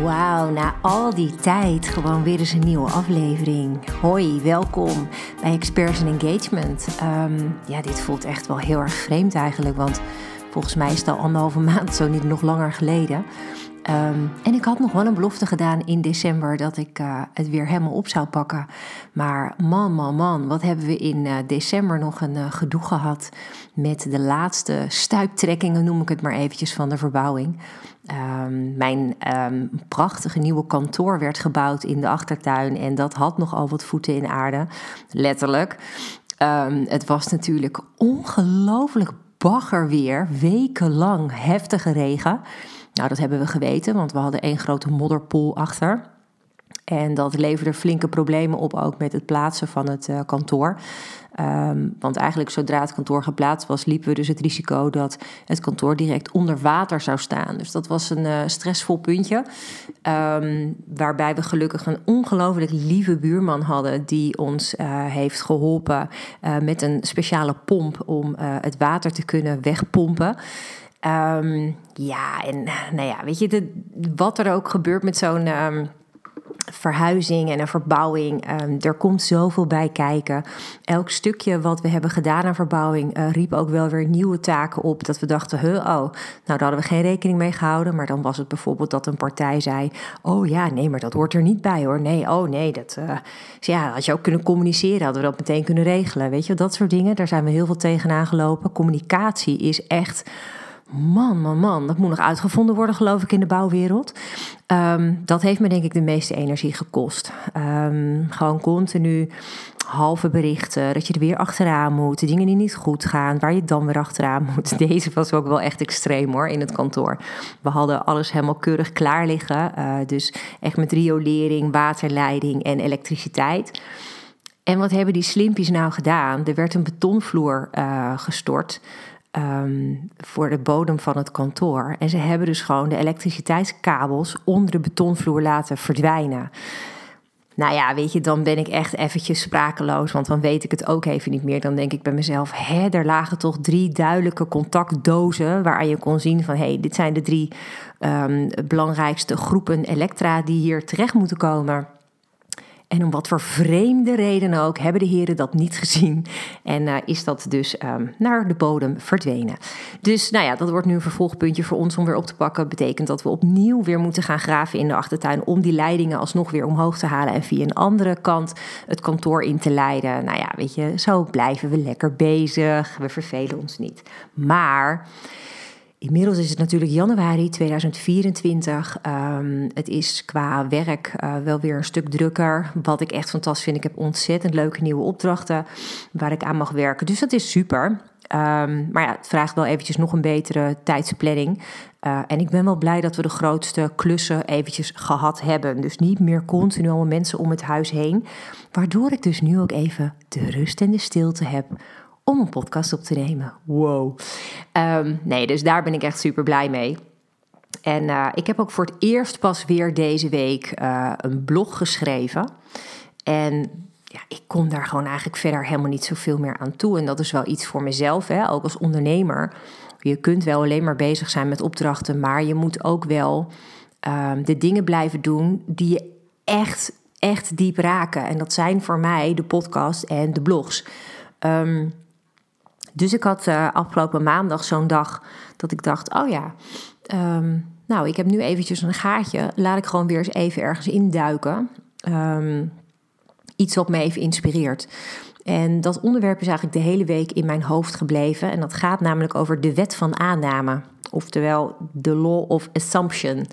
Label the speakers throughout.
Speaker 1: Wauw, na al die tijd gewoon weer eens een nieuwe aflevering. Hoi, welkom bij Experts in Engagement. Ehm, ja, dit voelt echt wel heel erg vreemd eigenlijk, want volgens mij is het al anderhalve maand, zo niet nog langer geleden. Ehm, en ik had nog wel een belofte gedaan in december dat ik uh, het weer helemaal op zou pakken. Maar man, man, man, wat hebben we in uh, december nog een uh, gedoe gehad met de laatste stuiptrekkingen, noem ik het maar eventjes, van de verbouwing. Um, mijn um, prachtige nieuwe kantoor werd gebouwd in de achtertuin en dat had nogal wat voeten in aarde, letterlijk. het was natuurlijk ongelooflijk bagger weer, wekenlang heftige regen. Nou, dat hebben we geweten, want we hadden één grote modderpoel achter. En dat leverde flinke problemen op ook met het plaatsen van het uh, kantoor. Um, want eigenlijk zodra het kantoor geplaatst was, liepen we dus het risico dat het kantoor direct onder water zou staan. Dus dat was een uh, stressvol puntje. Um, waarbij we gelukkig een ongelooflijk lieve buurman hadden die ons uh, heeft geholpen met een speciale pomp om het water te kunnen wegpompen. Um, ja, en nou ja, weet je, wat er ook gebeurt met zo'n verhuizing en een verbouwing, um, er komt zoveel bij kijken. Elk stukje wat we hebben gedaan aan verbouwing uh, riep ook wel weer nieuwe taken op. Dat we dachten, huh, oh, nou daar hadden we geen rekening mee gehouden. Maar dan was het bijvoorbeeld dat een partij zei, oh ja, nee, maar dat hoort er niet bij hoor. Nee, oh nee, dat uh, ja, had je ook kunnen communiceren, hadden we dat meteen kunnen regelen. Weet je, dat soort dingen, daar zijn we heel veel tegenaan gelopen. Communicatie is echt Man, man, man, dat moet nog uitgevonden worden, geloof ik, in de bouwwereld. Um, dat heeft me denk ik de meeste energie gekost. Um, gewoon continu halve berichten, dat je er weer achteraan moet, dingen die niet goed gaan, waar je dan weer achteraan moet. Deze was ook wel echt extreem hoor, in het kantoor. We hadden alles helemaal keurig klaar liggen, uh, dus echt met riolering, waterleiding en elektriciteit. En wat hebben die slimpies nou gedaan? Er werd een betonvloer uh, gestort um, voor de bodem van het kantoor. En ze hebben dus gewoon de elektriciteitskabels onder de betonvloer laten verdwijnen. Nou ja, weet je, dan ben ik echt eventjes sprakeloos, want dan weet ik het ook even niet meer. Dan denk ik bij mezelf, hè, er lagen toch drie duidelijke contactdozen waaraan je kon zien van, hé, hey, dit zijn de drie um, belangrijkste groepen elektra die hier terecht moeten komen. En om wat voor vreemde reden ook hebben de heren dat niet gezien. En uh, is dat dus um, naar de bodem verdwenen. Dus nou ja, dat wordt nu een vervolgpuntje voor ons om weer op te pakken. Betekent dat we opnieuw weer moeten gaan graven in de achtertuin. Om die leidingen alsnog weer omhoog te halen. En via een andere kant het kantoor in te leiden. Nou ja, weet je, zo blijven we lekker bezig. We vervelen ons niet. Maar. Inmiddels is het natuurlijk januari 2024. Um, ehm, het is qua werk uh, wel weer een stuk drukker. Wat ik echt fantastisch vind. Ik heb ontzettend leuke nieuwe opdrachten waar ik aan mag werken. Dus dat is super. Um, maar ja, het vraagt wel eventjes nog een betere tijdsplanning. Uh, en ik ben wel blij dat we de grootste klussen eventjes gehad hebben. Dus niet meer continu allemaal mensen om het huis heen. Waardoor ik dus nu ook even de rust en de stilte heb om een podcast op te nemen. Wow. Um, nee, dus daar ben ik echt super blij mee. En uh, ik heb ook voor het eerst pas weer deze week uh, een blog geschreven. En ja, ik kom daar gewoon eigenlijk verder helemaal niet zoveel meer aan toe. En dat is wel iets voor mezelf, hè, ook als ondernemer. Je kunt wel alleen maar bezig zijn met opdrachten, maar je moet ook wel um, de dingen blijven doen die je echt, echt diep raken. En dat zijn voor mij de podcast en de blogs. Um, dus ik had uh, afgelopen maandag zo'n dag dat ik dacht: oh ja, um, nou, ik heb nu eventjes een gaatje. Laat ik gewoon weer eens even ergens induiken. Um, iets wat me even inspireert. En dat onderwerp is eigenlijk de hele week in mijn hoofd gebleven. En dat gaat namelijk over de wet van aanname. Oftewel de law of assumption.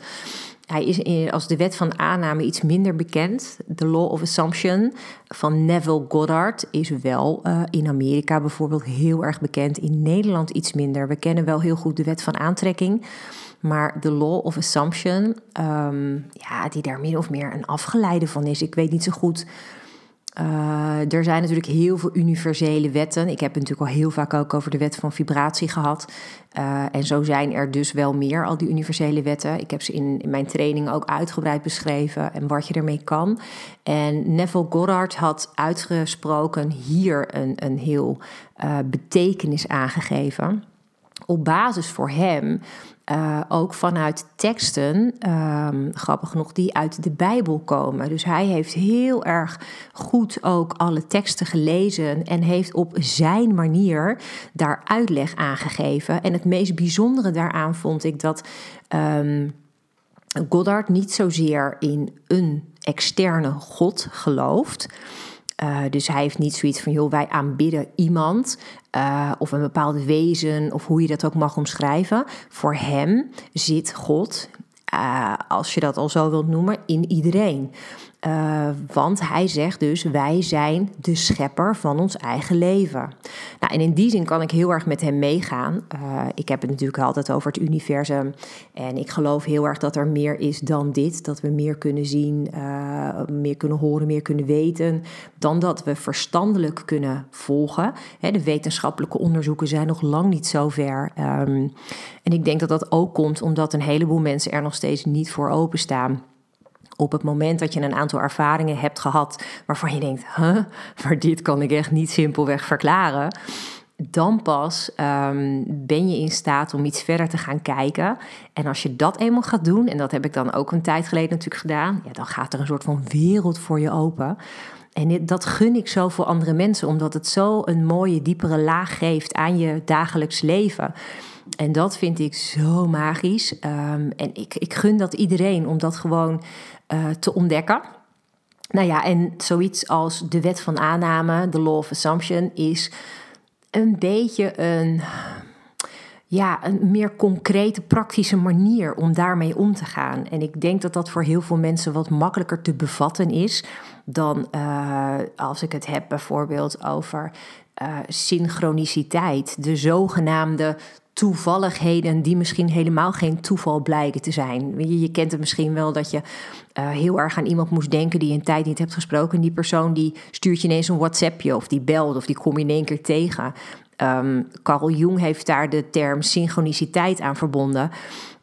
Speaker 1: Hij is als de wet van aanname iets minder bekend. De Law of Assumption van Neville Goddard is wel uh, in Amerika bijvoorbeeld heel erg bekend. In Nederland iets minder. We kennen wel heel goed de wet van aantrekking. Maar de Law of Assumption, um, ja, die daar min of meer een afgeleide van is. Ik weet niet zo goed uh, er zijn natuurlijk heel veel universele wetten. Ik heb het natuurlijk al heel vaak ook over de wet van vibratie gehad. Uh, en zo zijn er dus wel meer, al die universele wetten. Ik heb ze in, in, mijn training ook uitgebreid beschreven en wat je ermee kan. En Neville Goddard had uitgesproken hier een, een heel uh, betekenis aangegeven. Op basis voor hem uh, ook vanuit teksten, um, grappig genoeg, die uit de Bijbel komen. Dus hij heeft heel erg goed ook alle teksten gelezen en heeft op zijn manier daar uitleg aan gegeven. En het meest bijzondere daaraan vond ik dat um, Goddard niet zozeer in een externe God gelooft. Uh, dus hij heeft niet zoiets van, joh, wij aanbidden iemand uh, of een bepaald wezen of hoe je dat ook mag omschrijven. Voor hem zit God, uh, als je dat al zo wilt noemen, in iedereen. Uh, want hij zegt dus: wij zijn de schepper van ons eigen leven. Nou, en in die zin kan ik heel erg met hem meegaan. Uh, ik heb het natuurlijk altijd over het universum. En ik geloof heel erg dat er meer is dan dit. Dat we meer kunnen zien, uh, meer kunnen horen, meer kunnen weten. Dan dat we verstandelijk kunnen volgen. de wetenschappelijke onderzoeken zijn nog lang niet zo ver. Um, en ik denk dat dat ook komt omdat een heleboel mensen er nog steeds niet voor openstaan op het moment dat je een aantal ervaringen hebt gehad waarvan je denkt, maar dit kan ik echt niet simpelweg verklaren. Dan pas um, ben je in staat om iets verder te gaan kijken. En als je dat eenmaal gaat doen, en dat heb ik dan ook een tijd geleden natuurlijk gedaan, ja, dan gaat er een soort van wereld voor je open. En dat gun ik zo voor andere mensen, omdat het zo een mooie, diepere laag geeft aan je dagelijks leven. En dat vind ik zo magisch. Um, en ik, ik gun dat iedereen om dat gewoon uh, te ontdekken. Nou ja, en zoiets als de wet van aanname, de law of assumption, is een beetje een, ja, een meer concrete, praktische manier om daarmee om te gaan. En ik denk dat dat voor heel veel mensen wat makkelijker te bevatten is dan uh, als ik het heb bijvoorbeeld over uh, synchroniciteit, de zogenaamde toevalligheden die misschien helemaal geen toeval blijken te zijn. Je, je kent het misschien wel dat je uh, heel erg aan iemand moest denken die je een tijd niet hebt gesproken. En die persoon die stuurt je ineens een WhatsAppje of die belt of die kom je in één keer tegen. Um, Carl Jung heeft daar de term synchroniciteit aan verbonden.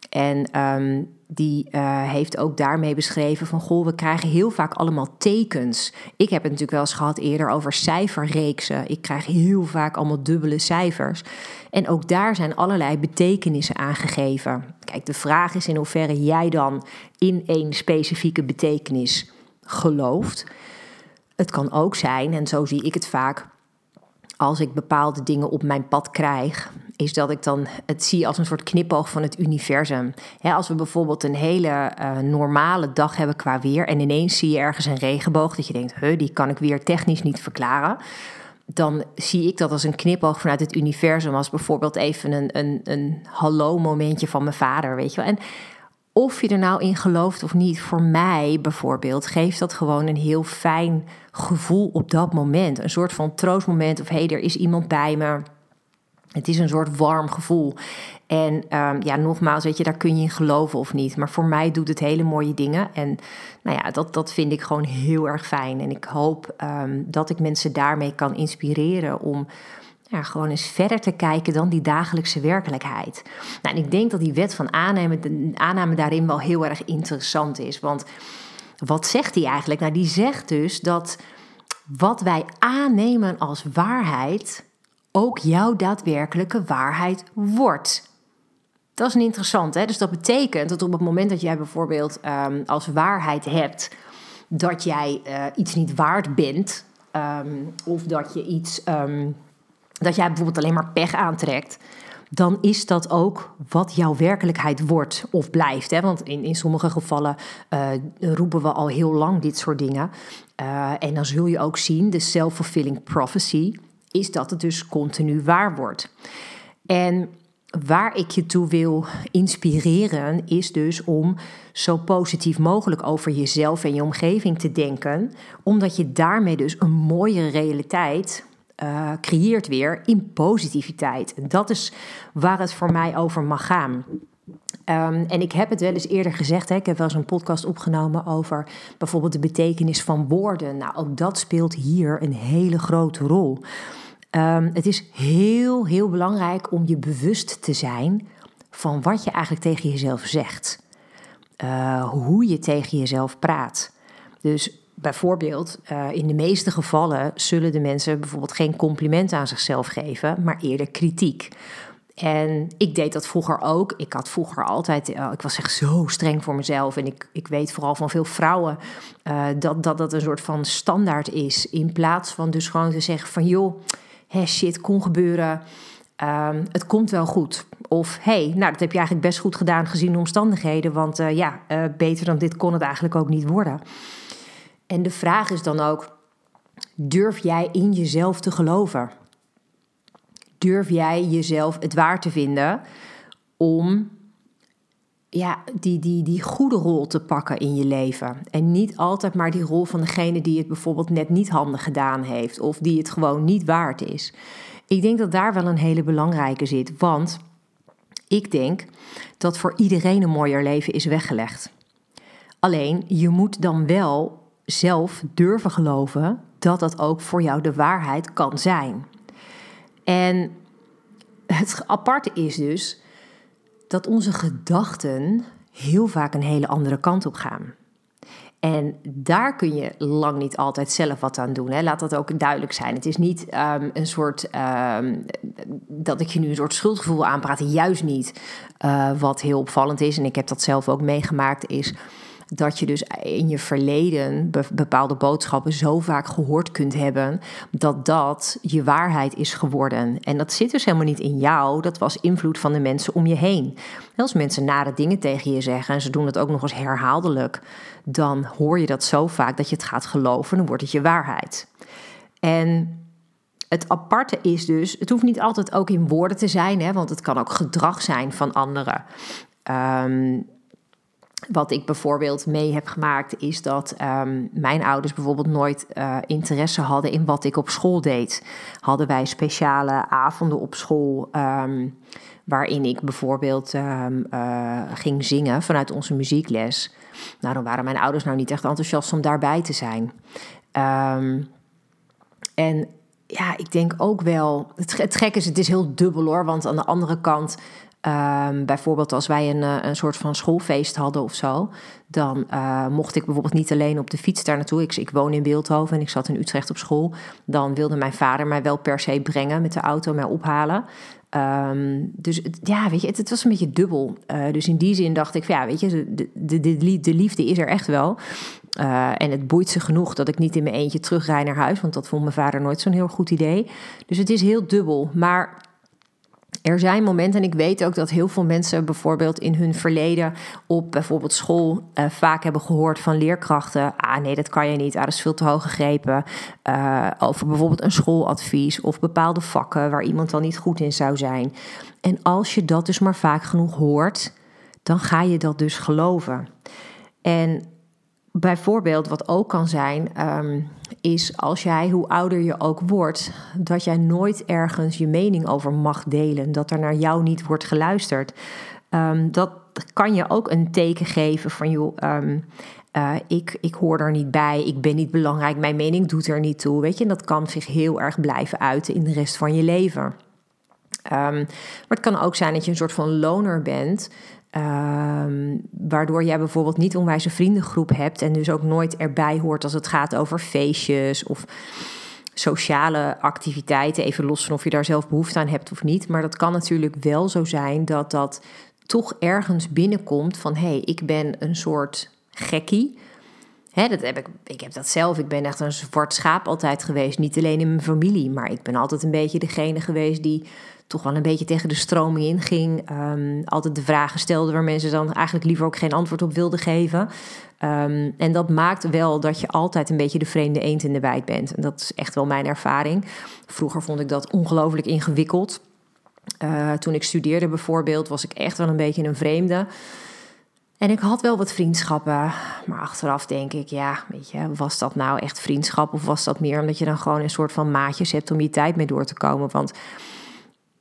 Speaker 1: En um, die uh, heeft ook daarmee beschreven van... goh, we krijgen heel vaak allemaal tekens. Ik heb het natuurlijk wel eens gehad eerder over cijferreeksen. Ik krijg heel vaak allemaal dubbele cijfers. En ook daar zijn allerlei betekenissen aangegeven. Kijk, de vraag is in hoeverre jij dan in één specifieke betekenis gelooft. Het kan ook zijn, en zo zie ik het vaak als ik bepaalde dingen op mijn pad krijg, is dat ik dan het zie als een soort knipoog van het universum. als we bijvoorbeeld een hele uh, normale dag hebben qua weer en ineens zie je ergens een regenboog dat je denkt, die kan ik weer technisch niet verklaren. Dan zie ik dat als een knipoog vanuit het universum, als bijvoorbeeld even een, een, een hallo momentje van mijn vader, weet je wel. En of je er nou in gelooft of niet, voor mij bijvoorbeeld, geeft dat gewoon een heel fijn gevoel op dat moment. Een soort van troostmoment of hé, hey, er is iemand bij me. Het is een soort warm gevoel. En um, ja, nogmaals, weet je, daar kun je in geloven of niet. Maar voor mij doet het hele mooie dingen. En nou ja, dat, dat vind ik gewoon heel erg fijn. En ik hoop um, dat ik mensen daarmee kan inspireren om ja, gewoon eens verder te kijken dan die dagelijkse werkelijkheid. Nou, en ik denk dat die wet van aanname, aanname daarin wel heel erg interessant is. Want wat zegt hij eigenlijk? Nou, die zegt dus dat wat wij aannemen als waarheid ook jouw daadwerkelijke waarheid wordt. Dat is een interessant, hè? Dus dat betekent dat op het moment dat jij bijvoorbeeld um, als waarheid hebt dat jij uh, iets niet waard bent, um, of dat je iets, um, dat jij bijvoorbeeld alleen maar pech aantrekt, dan is dat ook wat jouw werkelijkheid wordt of blijft. Hè? Want in, in sommige gevallen uh, roepen we al heel lang dit soort dingen. Uh, en dan zul je ook zien, de self-fulfilling prophecy, is dat het dus continu waar wordt. En waar ik je toe wil inspireren, is dus om zo positief mogelijk over jezelf en je omgeving te denken, omdat je daarmee dus een mooie realiteit uh, creëert weer in positiviteit. En dat is waar het voor mij over mag gaan. Ehm, en ik heb het wel eens eerder gezegd. Hè, ik heb wel eens een podcast opgenomen over bijvoorbeeld de betekenis van woorden. Nou, ook dat speelt hier een hele grote rol. Ehm, het is heel, heel belangrijk om je bewust te zijn van wat je eigenlijk tegen jezelf zegt. Uh, hoe je tegen jezelf praat. Dus bijvoorbeeld, uh, in de meeste gevallen zullen de mensen bijvoorbeeld geen compliment aan zichzelf geven, maar eerder kritiek. En ik deed dat vroeger ook. Ik had vroeger altijd, uh, ik was echt zo streng voor mezelf. En ik, ik weet vooral van veel vrouwen uh, dat, dat dat een soort van standaard is. In plaats van dus gewoon te zeggen van joh, hè, shit kon gebeuren. Um, het komt wel goed. Of hey, nou dat heb je eigenlijk best goed gedaan gezien de omstandigheden. Want ja, beter dan dit kon het eigenlijk ook niet worden. En de vraag is dan ook, durf jij in jezelf te geloven? durf jij jezelf het waar te vinden om ja, die, die, die goede rol te pakken in je leven. En niet altijd maar die rol van degene die het bijvoorbeeld net niet handig gedaan heeft of die het gewoon niet waard is. Ik denk dat daar wel een hele belangrijke zit, want ik denk dat voor iedereen een mooier leven is weggelegd. Alleen je moet dan wel zelf durven geloven dat dat ook voor jou de waarheid kan zijn. En het aparte is dus dat onze gedachten heel vaak een hele andere kant op gaan. En daar kun je lang niet altijd zelf wat aan doen. Hè. Laat dat ook duidelijk zijn. Het is niet um, een soort um, dat ik je nu een soort schuldgevoel aanpraat. Juist niet. Uh, wat heel opvallend is, en ik heb dat zelf ook meegemaakt, is dat je dus in je verleden bepaalde boodschappen zo vaak gehoord kunt hebben dat dat je waarheid is geworden. En dat zit dus helemaal niet in jou, dat was invloed van de mensen om je heen. Als mensen nare dingen tegen je zeggen en ze doen het ook nog eens herhaaldelijk, dan hoor je dat zo vaak dat je het gaat geloven, dan wordt het je waarheid. En het aparte is dus, het hoeft niet altijd ook in woorden te zijn, hè, want het kan ook gedrag zijn van anderen. Um, wat ik bijvoorbeeld mee heb gemaakt, is dat um, mijn ouders bijvoorbeeld nooit uh, interesse hadden in wat ik op school deed. Hadden wij speciale avonden op school. Um, waarin ik bijvoorbeeld um, uh, ging zingen vanuit onze muziekles. Nou, dan waren mijn ouders nou niet echt enthousiast om daarbij te zijn. en ja, ik denk ook wel. Het, het gek is, het is heel dubbel hoor. Want aan de andere kant Um, bijvoorbeeld als wij een, eh, een soort van schoolfeest hadden of zo, dan uh, mocht ik bijvoorbeeld niet alleen op de fiets daar naartoe. Ik, ik woon in Beeldhoven en ik zat in Utrecht op school. Dan wilde mijn vader mij wel per se brengen met de auto, mij ophalen. Um, dus ja, weet je, het, was een beetje dubbel. Uh, dus in die zin dacht ik, ja, weet je, de, de, de, de liefde is er echt wel. En het boeit ze genoeg dat ik niet in mijn eentje terugrij naar huis, want dat vond mijn vader nooit zo'n heel goed idee. Dus het is heel dubbel. Maar er zijn momenten, en ik weet ook dat heel veel mensen bijvoorbeeld in hun verleden op bijvoorbeeld school uh, vaak hebben gehoord van leerkrachten: ah nee, dat kan je niet, ah, dat is veel te hoog gegrepen. Uh, over bijvoorbeeld een schooladvies of bepaalde vakken waar iemand dan niet goed in zou zijn. En als je dat dus maar vaak genoeg hoort, dan ga je dat dus geloven. En bijvoorbeeld, wat ook kan zijn, um, is als jij, hoe ouder je ook wordt, dat jij nooit ergens je mening over mag delen. Dat er naar jou niet wordt geluisterd. Um, dat kan je ook een teken geven van, joh, um, ik, ik hoor er niet bij, ik ben niet belangrijk, mijn mening doet er niet toe. Weet je, en dat kan zich heel erg blijven uiten in de rest van je leven. Maar het kan ook zijn dat je een soort van loner bent. Um, waardoor jij bijvoorbeeld niet onwijs een vriendengroep hebt en dus ook nooit erbij hoort als het gaat over feestjes of sociale activiteiten. Even los van of je daar zelf behoefte aan hebt of niet. Maar dat kan natuurlijk wel zo zijn dat dat toch ergens binnenkomt van hé, hey, ik ben een soort gekkie. Dat heb ik, ik heb dat zelf. Ik ben echt een zwart schaap altijd geweest. Niet alleen in mijn familie, maar ik ben altijd een beetje degene geweest die toch wel een beetje tegen de stroming inging. Um, altijd de vragen stelde waar mensen dan eigenlijk liever ook geen antwoord op wilden geven. Um, en dat maakt wel dat je altijd een beetje de vreemde eend in de bijt bent. En dat is echt wel mijn ervaring. Vroeger vond ik dat ongelooflijk ingewikkeld. Uh, toen ik studeerde bijvoorbeeld, was ik echt wel een beetje een vreemde. En ik had wel wat vriendschappen, maar achteraf denk ik, ja, weet je, was dat nou echt vriendschap of was dat meer omdat je dan gewoon een soort van maatjes hebt om je tijd mee door te komen? Want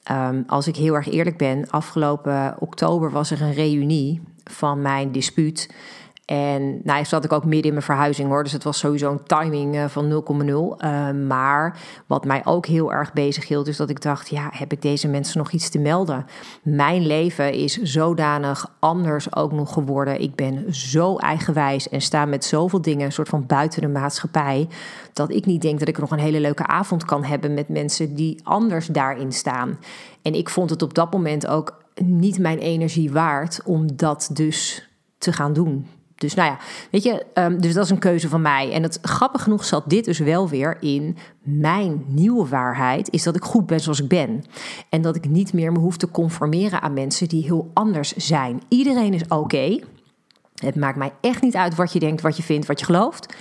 Speaker 1: Ehm, als ik heel erg eerlijk ben, afgelopen oktober was er een reunie van mijn dispuut. En nou, zat ik ook midden in mijn verhuizing hoor. Dus het was sowieso een timing uh, van 0,0. Uh, maar wat mij ook heel erg bezig hield, is dat ik dacht: ja, heb ik deze mensen nog iets te melden? Mijn leven is zodanig anders ook nog geworden. Ik ben zo eigenwijs en sta met zoveel dingen, een soort van buiten de maatschappij. Dat ik niet denk dat ik nog een hele leuke avond kan hebben met mensen die anders daarin staan. En ik vond het op dat moment ook niet mijn energie waard om dat dus te gaan doen. Dus nou ja, weet je, um, dus dat is een keuze van mij. En het grappig genoeg zat dit dus wel weer in mijn nieuwe waarheid, is dat ik goed ben zoals ik ben. En dat ik niet meer me hoef te conformeren aan mensen die heel anders zijn. Iedereen is oké. Het maakt mij echt niet uit wat je denkt, wat je vindt, wat je gelooft.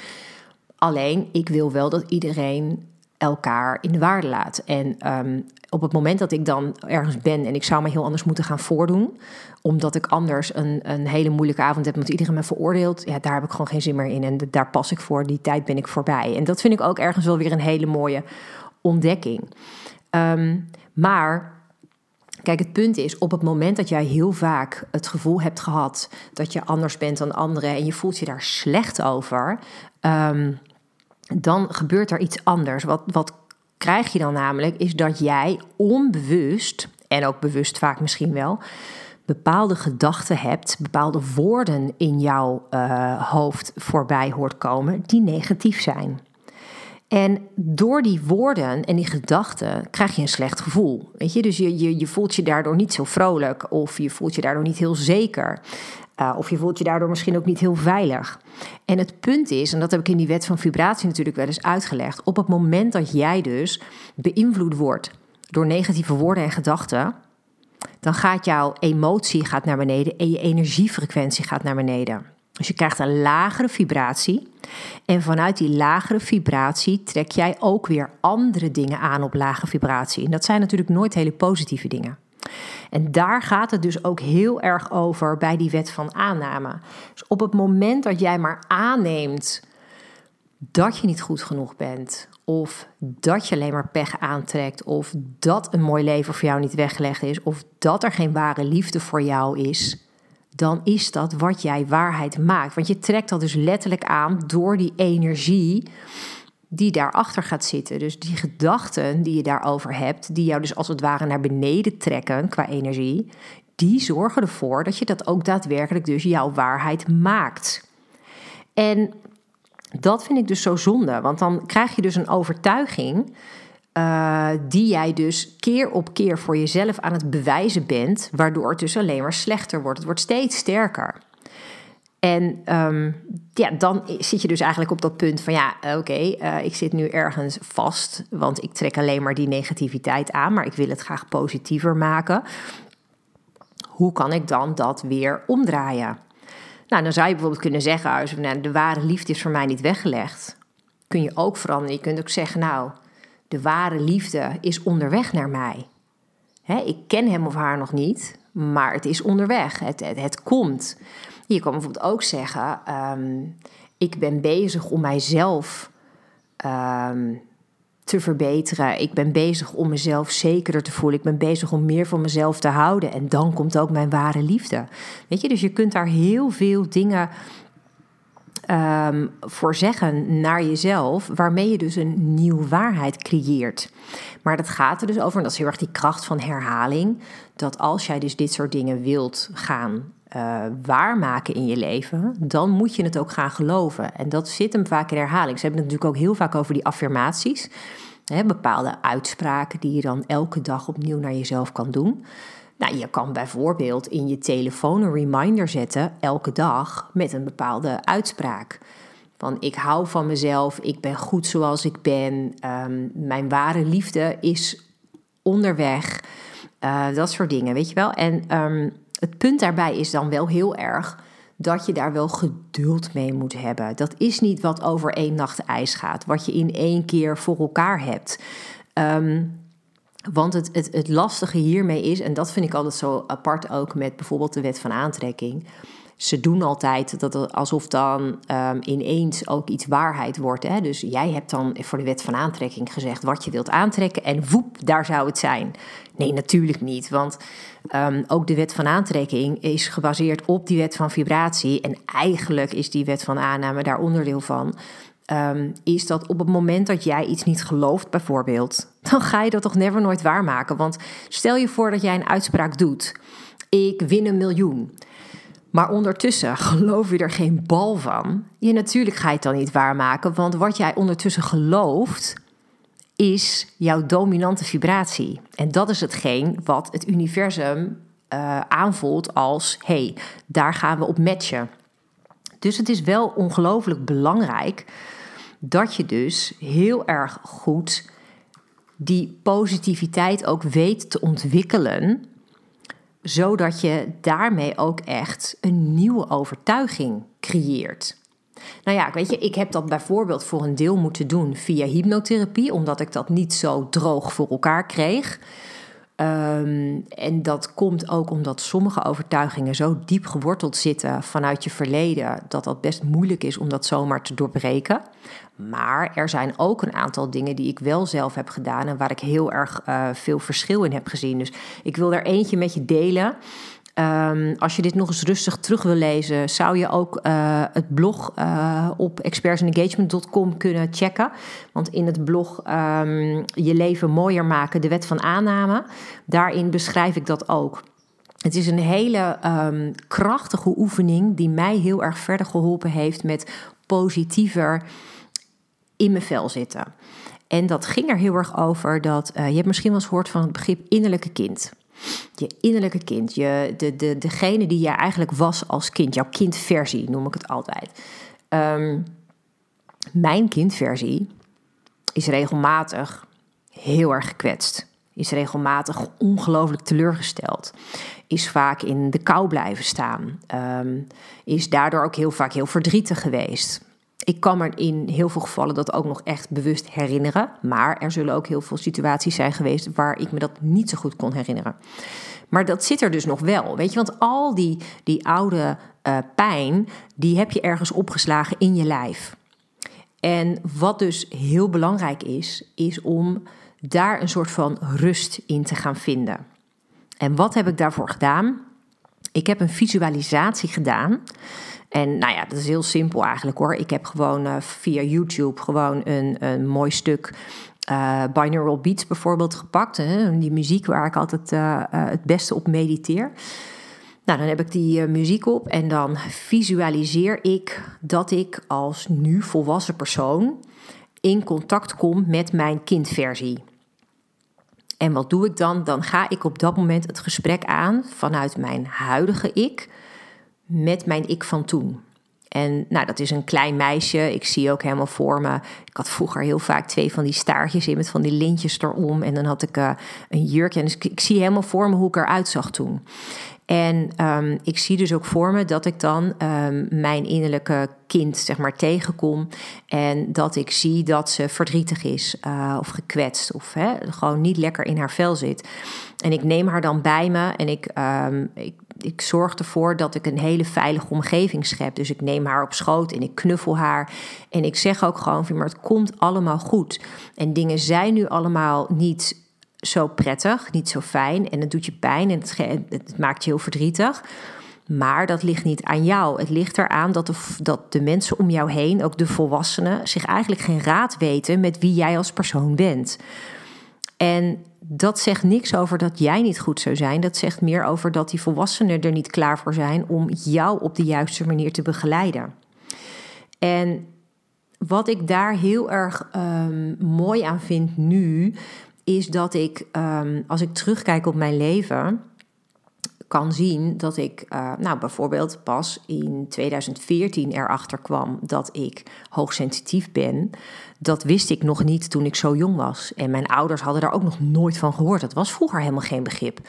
Speaker 1: Alleen, ik wil wel dat iedereen elkaar in de waarde laat. En um, op het moment dat ik dan ergens ben en ik zou me heel anders moeten gaan voordoen, omdat ik anders een, een hele moeilijke avond heb, omdat iedereen me veroordeelt, ja, daar heb ik gewoon geen zin meer in. En daar pas ik voor, die tijd ben ik voorbij. En dat vind ik ook ergens wel weer een hele mooie ontdekking. Um, maar Kijk, het punt is, op het moment dat jij heel vaak het gevoel hebt gehad dat je anders bent dan anderen en je voelt je daar slecht over, um, dan gebeurt er iets anders. Wat, wat krijg je dan namelijk, is dat jij onbewust, en ook bewust vaak misschien wel, bepaalde gedachten hebt, bepaalde woorden in jouw uh, hoofd voorbij hoort komen die negatief zijn. En door die woorden en die gedachten krijg je een slecht gevoel. Weet je? Dus je, je, je voelt je daardoor niet zo vrolijk of je voelt je daardoor niet heel zeker. Uh, of je voelt je daardoor misschien ook niet heel veilig. En het punt is, en dat heb ik in die wet van vibratie natuurlijk wel eens uitgelegd, op het moment dat jij dus beïnvloed wordt door negatieve woorden en gedachten, dan gaat jouw emotie gaat naar beneden en je energiefrequentie gaat naar beneden. Dus je krijgt een lagere vibratie. En vanuit die lagere vibratie trek jij ook weer andere dingen aan op lage vibratie. En dat zijn natuurlijk nooit hele positieve dingen. En daar gaat het dus ook heel erg over bij die wet van aanname. Dus op het moment dat jij maar aanneemt dat je niet goed genoeg bent, of dat je alleen maar pech aantrekt, of dat een mooi leven voor jou niet weggelegd is, of dat er geen ware liefde voor jou is, dan is dat wat jij waarheid maakt. Want je trekt dat dus letterlijk aan door die energie die daarachter gaat zitten. Dus die gedachten die je daarover hebt, die jou dus als het ware naar beneden trekken qua energie, die zorgen ervoor dat je dat ook daadwerkelijk dus jouw waarheid maakt. En dat vind ik dus zo zonde, want dan krijg je dus een overtuiging uh, die jij dus keer op keer voor jezelf aan het bewijzen bent, waardoor het dus alleen maar slechter wordt. Het wordt steeds sterker. En um, ja, dan zit je dus eigenlijk op dat punt van ja, oké, okay, uh, ik zit nu ergens vast, want ik trek alleen maar die negativiteit aan, maar ik wil het graag positiever maken. Hoe kan ik dan dat weer omdraaien? Nou, dan zou je bijvoorbeeld kunnen zeggen, als de ware liefde is voor mij niet weggelegd. Kun je ook veranderen. Je kunt ook zeggen, nou, de ware liefde is onderweg naar mij. Hè, ik ken hem of haar nog niet, maar het is onderweg. Het, het, het komt. Je kan bijvoorbeeld ook zeggen: um, Ik ben bezig om mijzelf um, te verbeteren. Ik ben bezig om mezelf zekerder te voelen. Ik ben bezig om meer van mezelf te houden. En dan komt ook mijn ware liefde. Weet je, dus je kunt daar heel veel dingen um, voor zeggen naar jezelf, waarmee je dus een nieuwe waarheid creëert. Maar dat gaat er dus over, en dat is heel erg die kracht van herhaling, dat als jij dus dit soort dingen wilt gaan uh, waarmaken in je leven, dan moet je het ook gaan geloven. En dat zit hem vaak in herhaling. Ze hebben het natuurlijk ook heel vaak over die affirmaties. Hè, bepaalde uitspraken die je dan elke dag opnieuw naar jezelf kan doen. Nou, je kan bijvoorbeeld in je telefoon een reminder zetten elke dag met een bepaalde uitspraak. Van ik hou van mezelf, ik ben goed zoals ik ben, um, mijn ware liefde is onderweg. Uh, dat soort dingen, weet je wel. En um, het punt daarbij is dan wel heel erg dat je daar wel geduld mee moet hebben. Dat is niet wat over één nacht ijs gaat, wat je in één keer voor elkaar hebt. Um, want het, het, het lastige hiermee is, en dat vind ik altijd zo apart ook met bijvoorbeeld de wet van aantrekking, ze doen altijd dat alsof dan um, ineens ook iets waarheid wordt. Hè? Dus jij hebt dan voor de wet van aantrekking gezegd wat je wilt aantrekken en woep, daar zou het zijn. Nee, natuurlijk niet. Want um, ook de wet van aantrekking is gebaseerd op die wet van vibratie. En eigenlijk is die wet van aanname daar onderdeel van. Um, is dat op het moment dat jij iets niet gelooft, bijvoorbeeld, dan ga je dat toch never nooit waarmaken. Want stel je voor dat jij een uitspraak doet: Ik win een miljoen. Maar ondertussen geloof je er geen bal van. Je natuurlijk ga je het dan niet waarmaken, want wat jij ondertussen gelooft is jouw dominante vibratie. En dat is hetgeen wat het universum uh, aanvoelt als: hey, daar gaan we op matchen. Dus het is wel ongelooflijk belangrijk dat je dus heel erg goed die positiviteit ook weet te ontwikkelen zodat je daarmee ook echt een nieuwe overtuiging creëert. Nou ja, weet je, ik heb dat bijvoorbeeld voor een deel moeten doen via hypnotherapie, omdat ik dat niet zo droog voor elkaar kreeg. Um, en dat komt ook omdat sommige overtuigingen zo diep geworteld zitten vanuit je verleden, dat dat best moeilijk is om dat zomaar te doorbreken. Maar er zijn ook een aantal dingen die ik wel zelf heb gedaan en waar ik heel erg uh, veel verschil in heb gezien. Dus ik wil er eentje met je delen. Um, als je dit nog eens rustig terug wil lezen, zou je ook uh, het blog uh, op expertsengagement.com kunnen checken. Want in het blog um, Je leven mooier maken, de wet van aanname, daarin beschrijf ik dat ook. Het is een hele um, krachtige oefening die mij heel erg verder geholpen heeft met positiever in mijn vel zitten. En dat ging er heel erg over dat uh, je hebt misschien wel eens gehoord van het begrip innerlijke kind. Je innerlijke kind, je, de, de, degene die jij eigenlijk was als kind, jouw kindversie noem ik het altijd. Um, mijn kindversie is regelmatig heel erg gekwetst. Is regelmatig ongelooflijk teleurgesteld. Is vaak in de kou blijven staan. Um, is daardoor ook heel vaak heel verdrietig geweest. Ik kan me in heel veel gevallen dat ook nog echt bewust herinneren. Maar er zullen ook heel veel situaties zijn geweest waar ik me dat niet zo goed kon herinneren. Maar dat zit er dus nog wel. Weet je, want al die, die oude uh, pijn, die heb je ergens opgeslagen in je lijf. En wat dus heel belangrijk is, is om daar een soort van rust in te gaan vinden. En wat heb ik daarvoor gedaan? Ik heb een visualisatie gedaan. En nou ja, dat is heel simpel eigenlijk hoor. Ik heb gewoon uh, via YouTube gewoon een, een mooi stuk uh, binaural beats bijvoorbeeld gepakt. Hè? Die muziek waar ik altijd uh, het beste op mediteer. Nou, dan heb ik die muziek op en dan visualiseer ik dat ik als nu volwassen persoon in contact kom met mijn kindversie. En wat doe ik dan? Dan ga ik op dat moment het gesprek aan vanuit mijn huidige ik met mijn ik van toen. En nou, dat is een klein meisje. Ik zie ook helemaal voor me. Ik had vroeger heel vaak twee van die staartjes in met van die lintjes erom. En dan had ik uh, een jurkje. En dus ik, ik, zie helemaal voor me hoe ik eruit zag toen. En um, ik zie dus ook voor me dat ik dan um, mijn innerlijke kind zeg maar tegenkom. En dat ik zie dat ze verdrietig is uh, of gekwetst of hè, gewoon niet lekker in haar vel zit. En ik neem haar dan bij me en ik, um, ik ik zorg ervoor dat ik een hele veilige omgeving schep. Dus ik neem haar op schoot en ik knuffel haar. En ik zeg ook gewoon, maar het komt allemaal goed. En dingen zijn nu allemaal niet zo prettig, niet zo fijn. En het doet je pijn en het, maakt je heel verdrietig. Maar dat ligt niet aan jou. Het ligt eraan dat de, dat de mensen om jou heen, ook de volwassenen, zich eigenlijk geen raad weten met wie jij als persoon bent. En dat zegt niks over dat jij niet goed zou zijn. Dat zegt meer over dat die volwassenen er niet klaar voor zijn om jou op de juiste manier te begeleiden. En wat ik daar heel erg um, mooi aan vind nu, is dat ik, um, als ik terugkijk op mijn leven, kan zien dat ik, uh, nou bijvoorbeeld pas in 2014 erachter kwam dat ik hoogsensitief ben. Dat wist ik nog niet toen ik zo jong was. En mijn ouders hadden daar ook nog nooit van gehoord. Dat was vroeger helemaal geen begrip.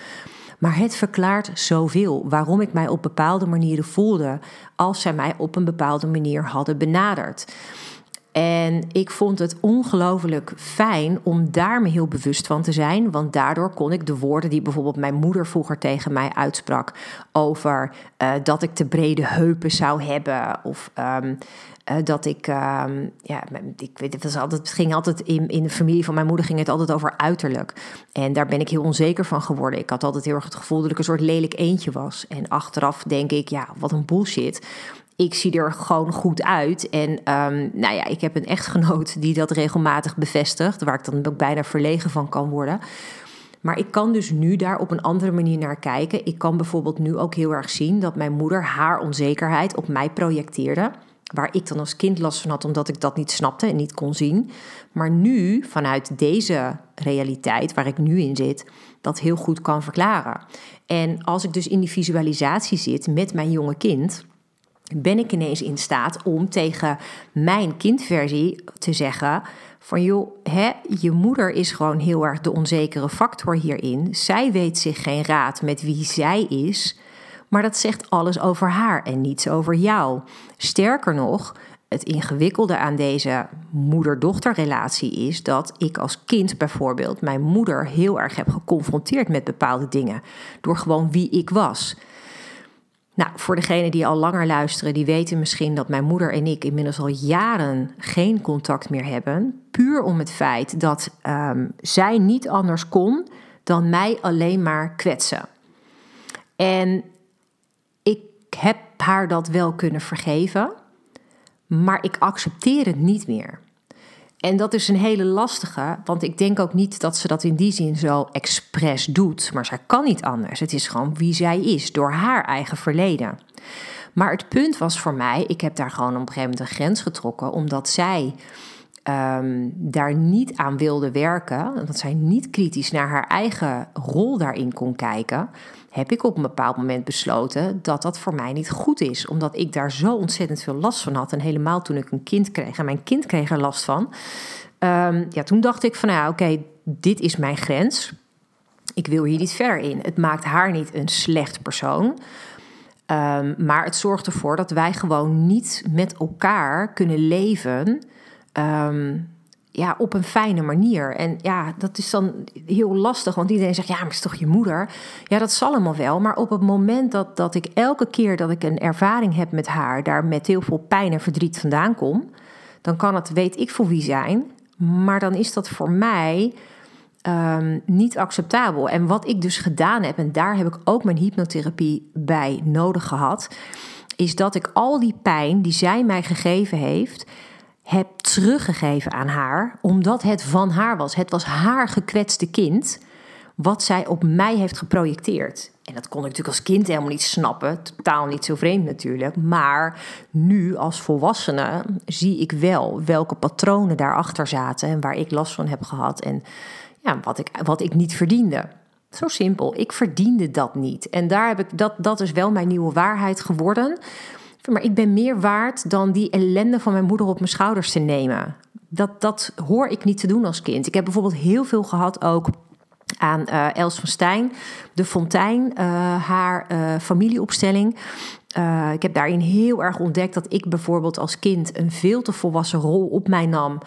Speaker 1: Maar het verklaart zoveel waarom ik mij op bepaalde manieren voelde als zij mij op een bepaalde manier hadden benaderd. En ik vond het ongelooflijk fijn om daar me heel bewust van te zijn. Want daardoor kon ik de woorden die bijvoorbeeld mijn moeder vroeger tegen mij uitsprak. over uh, dat ik te brede heupen zou hebben. of um, uh, dat ik, um, ja, ik weet het, was altijd, het ging altijd in, in de familie van mijn moeder ging het altijd over uiterlijk. En daar ben ik heel onzeker van geworden. Ik had altijd heel erg het gevoel dat ik een soort lelijk eentje was. En achteraf denk ik, ja, wat een bullshit ik zie er gewoon goed uit. En um, nou ja, ik heb een echtgenoot die dat regelmatig bevestigt, waar ik dan ook bijna verlegen van kan worden. Maar ik kan dus nu daar op een andere manier naar kijken. Ik kan bijvoorbeeld nu ook heel erg zien dat mijn moeder haar onzekerheid op mij projecteerde. Waar ik dan als kind last van had, omdat ik dat niet snapte en niet kon zien. Maar nu, vanuit deze realiteit waar ik nu in zit, dat heel goed kan verklaren. En als ik dus in die visualisatie zit met mijn jonge kind, ben ik ineens in staat om tegen mijn kindversie te zeggen: van joh, hè, je moeder is gewoon heel erg de onzekere factor hierin. Zij weet zich geen raad met wie zij is, maar dat zegt alles over haar en niets over jou. Sterker nog, het ingewikkelde aan deze moeder-dochterrelatie is dat ik als kind bijvoorbeeld mijn moeder heel erg heb geconfronteerd met bepaalde dingen. Door gewoon wie ik was. Nou, voor degenen die al langer luisteren, die weten misschien dat mijn moeder en ik inmiddels al jaren geen contact meer hebben. Puur om het feit dat um, zij niet anders kon dan mij alleen maar kwetsen. En ik heb haar dat wel kunnen vergeven, maar ik accepteer het niet meer. En dat is een hele lastige, want ik denk ook niet dat ze dat in die zin zo expres doet, maar zij kan niet anders. Het is gewoon wie zij is, door haar eigen verleden. Maar het punt was voor mij, ik heb daar gewoon op een gegeven moment een grens getrokken, omdat zij um, daar niet aan wilde werken, dat zij niet kritisch naar haar eigen rol daarin kon kijken, heb ik op een bepaald moment besloten dat dat voor mij niet goed is. Omdat ik daar zo ontzettend veel last van had. En helemaal toen ik een kind kreeg en mijn kind kreeg er last van. Um, ja, toen dacht ik van nou oké, dit is mijn grens. Ik wil hier niet verder in. Het maakt haar niet een slecht persoon. Um, maar het zorgt ervoor dat wij gewoon niet met elkaar kunnen leven. Um, ja, op een fijne manier. En ja, dat is dan heel lastig, want iedereen zegt, ja, maar het is toch je moeder? Ja, dat zal allemaal wel, maar op het moment dat, dat ik elke keer dat ik een ervaring heb met haar, daar met heel veel pijn en verdriet vandaan kom, dan kan het, weet ik voor wie zijn, maar dan is dat voor mij um, niet acceptabel. En wat ik dus gedaan heb, en daar heb ik ook mijn hypnotherapie bij nodig gehad, is dat ik al die pijn die zij mij gegeven heeft, heb teruggegeven aan haar, omdat het van haar was. Het was haar gekwetste kind, wat zij op mij heeft geprojecteerd. En dat kon ik natuurlijk als kind helemaal niet snappen, totaal niet zo vreemd natuurlijk. Maar nu als volwassene zie ik wel welke patronen daarachter zaten en waar ik last van heb gehad en ja, wat, ik, wat ik niet verdiende. Zo simpel. Ik verdiende dat niet. En daar heb ik, dat, dat is wel mijn nieuwe waarheid geworden. Maar ik ben meer waard dan die ellende van mijn moeder op mijn schouders te nemen. Dat, dat hoor ik niet te doen als kind. Ik heb bijvoorbeeld heel veel gehad ook aan uh, Els van Stijn, de Fontein, uh, haar uh, familieopstelling. ik heb daarin heel erg ontdekt dat ik bijvoorbeeld als kind een veel te volwassen rol op mij nam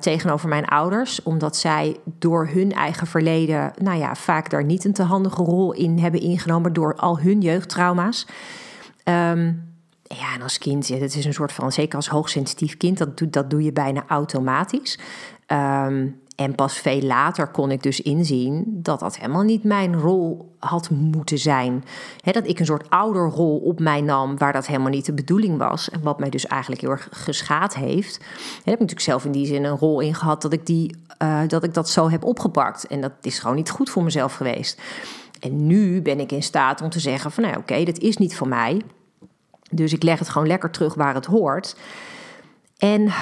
Speaker 1: tegenover mijn ouders, omdat zij door hun eigen verleden, nou ja, vaak daar niet een te handige rol in hebben ingenomen door al hun jeugdtrauma's. Um, ja, en als kind, dat is een soort van, zeker als hoogsensitief kind, dat, doe, dat doe je bijna automatisch. Um, en pas veel later kon ik dus inzien dat dat helemaal niet mijn rol had moeten zijn. dat ik een soort ouderrol op mij nam, waar dat helemaal niet de bedoeling was. En wat mij dus eigenlijk heel erg geschaad heeft. He, heb ik natuurlijk zelf in die zin een rol in gehad dat ik, die, uh, dat ik dat zo heb opgepakt. En dat is gewoon niet goed voor mezelf geweest. En nu ben ik in staat om te zeggen van nou oké, okay, dat is niet voor mij. Dus ik leg het gewoon lekker terug waar het hoort. En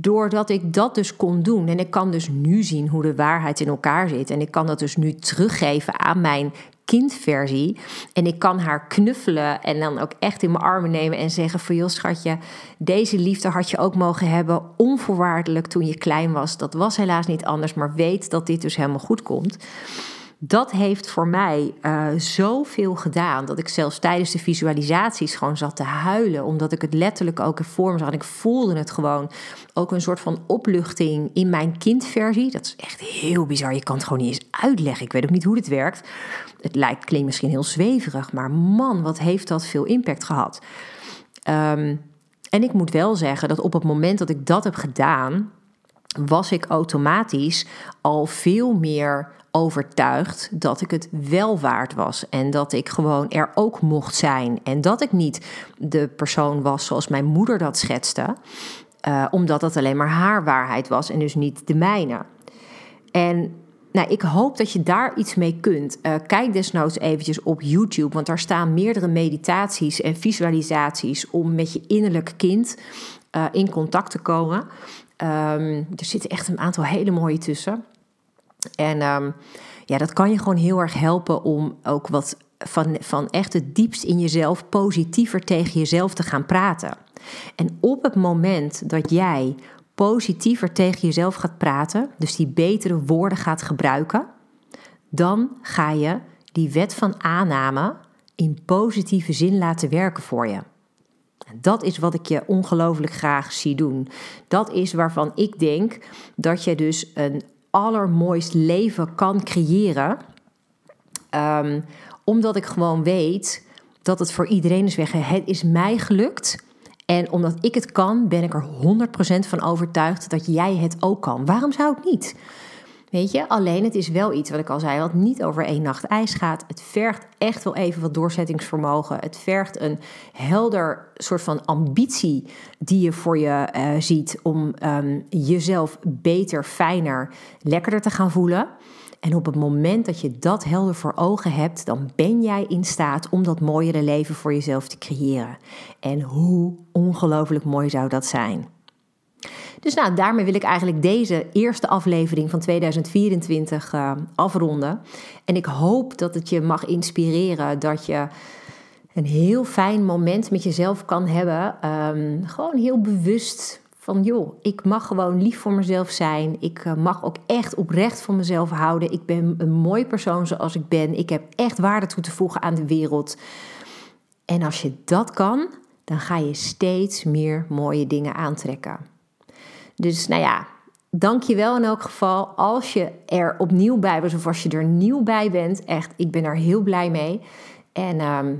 Speaker 1: doordat ik dat dus kon doen, en ik kan dus nu zien hoe de waarheid in elkaar zit, en ik kan dat dus nu teruggeven aan mijn kindversie, en ik kan haar knuffelen en dan ook echt in mijn armen nemen en zeggen: Voor joh, schatje, deze liefde had je ook mogen hebben, onvoorwaardelijk toen je klein was. Dat was helaas niet anders, maar weet dat dit dus helemaal goed komt dat heeft voor mij uh, zoveel gedaan dat ik zelfs tijdens de visualisaties gewoon zat te huilen, omdat ik het letterlijk ook in vorm zag. En ik voelde het gewoon ook een soort van opluchting in mijn kindversie. Dat is echt heel bizar. Je kan het gewoon niet eens uitleggen. Ik weet ook niet hoe dit werkt. Het lijkt, klinkt misschien heel zweverig, maar man, wat heeft dat veel impact gehad. Um, en ik moet wel zeggen dat op het moment dat ik dat heb gedaan, was ik automatisch al veel meer overtuigd dat ik het wel waard was. En dat ik gewoon er ook mocht zijn. En dat ik niet de persoon was zoals mijn moeder dat schetste. Uh, omdat dat alleen maar haar waarheid was en dus niet de mijne. En nou, ik hoop dat je daar iets mee kunt. Uh, kijk desnoods eventjes op YouTube, want daar staan meerdere meditaties en visualisaties om met je innerlijk kind uh, in contact te komen. Um, er zitten echt een aantal hele mooie tussen. En um, ja, dat kan je gewoon heel erg helpen om ook wat van, van echt het diepst in jezelf positiever tegen jezelf te gaan praten. En op het moment dat jij positiever tegen jezelf gaat praten, dus die betere woorden gaat gebruiken, dan ga je die wet van aanname in positieve zin laten werken voor je. Dat is wat ik je ongelooflijk graag zie doen. Dat is waarvan ik denk dat je dus een allermooist leven kan creëren. Um, omdat ik gewoon weet dat het voor iedereen is weg. Het is mij gelukt. En omdat ik het kan, ben ik er 100% van overtuigd dat jij het ook kan. Waarom zou het niet? Weet je, alleen het is wel iets wat ik al zei, wat niet over één nacht ijs gaat. Het vergt echt wel even wat doorzettingsvermogen. Het vergt een helder soort van ambitie die je voor je uh, ziet om um, jezelf beter, fijner, lekkerder te gaan voelen. En op het moment dat je dat helder voor ogen hebt, dan ben jij in staat om dat mooiere leven voor jezelf te creëren. En hoe ongelooflijk mooi zou dat zijn? Dus nou, daarmee wil ik eigenlijk deze eerste aflevering van 2024 uh, eh, afronden. En ik hoop dat het je mag inspireren dat je een heel fijn moment met jezelf kan hebben. Um, gewoon heel bewust van joh, ik mag gewoon lief voor mezelf zijn. Ik eh, mag ook echt oprecht van mezelf houden. Ik ben een mooi persoon zoals ik ben. Ik heb echt waarde toe te voegen aan de wereld. En als je dat kan, dan ga je steeds meer mooie dingen aantrekken. Dus nou ja, dank je wel in elk geval. Als je er opnieuw bij was of als je er nieuw bij bent, echt, ik ben er heel blij mee. En ehm,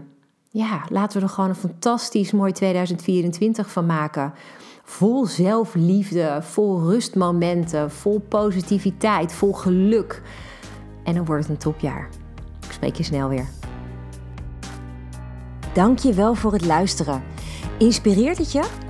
Speaker 1: ja, laten we er gewoon een fantastisch mooi 2024 van maken. Vol zelfliefde, vol rustmomenten, vol positiviteit, vol geluk. En dan wordt het een topjaar. Ik spreek je snel weer. Dank je wel voor het luisteren. Inspireert het je?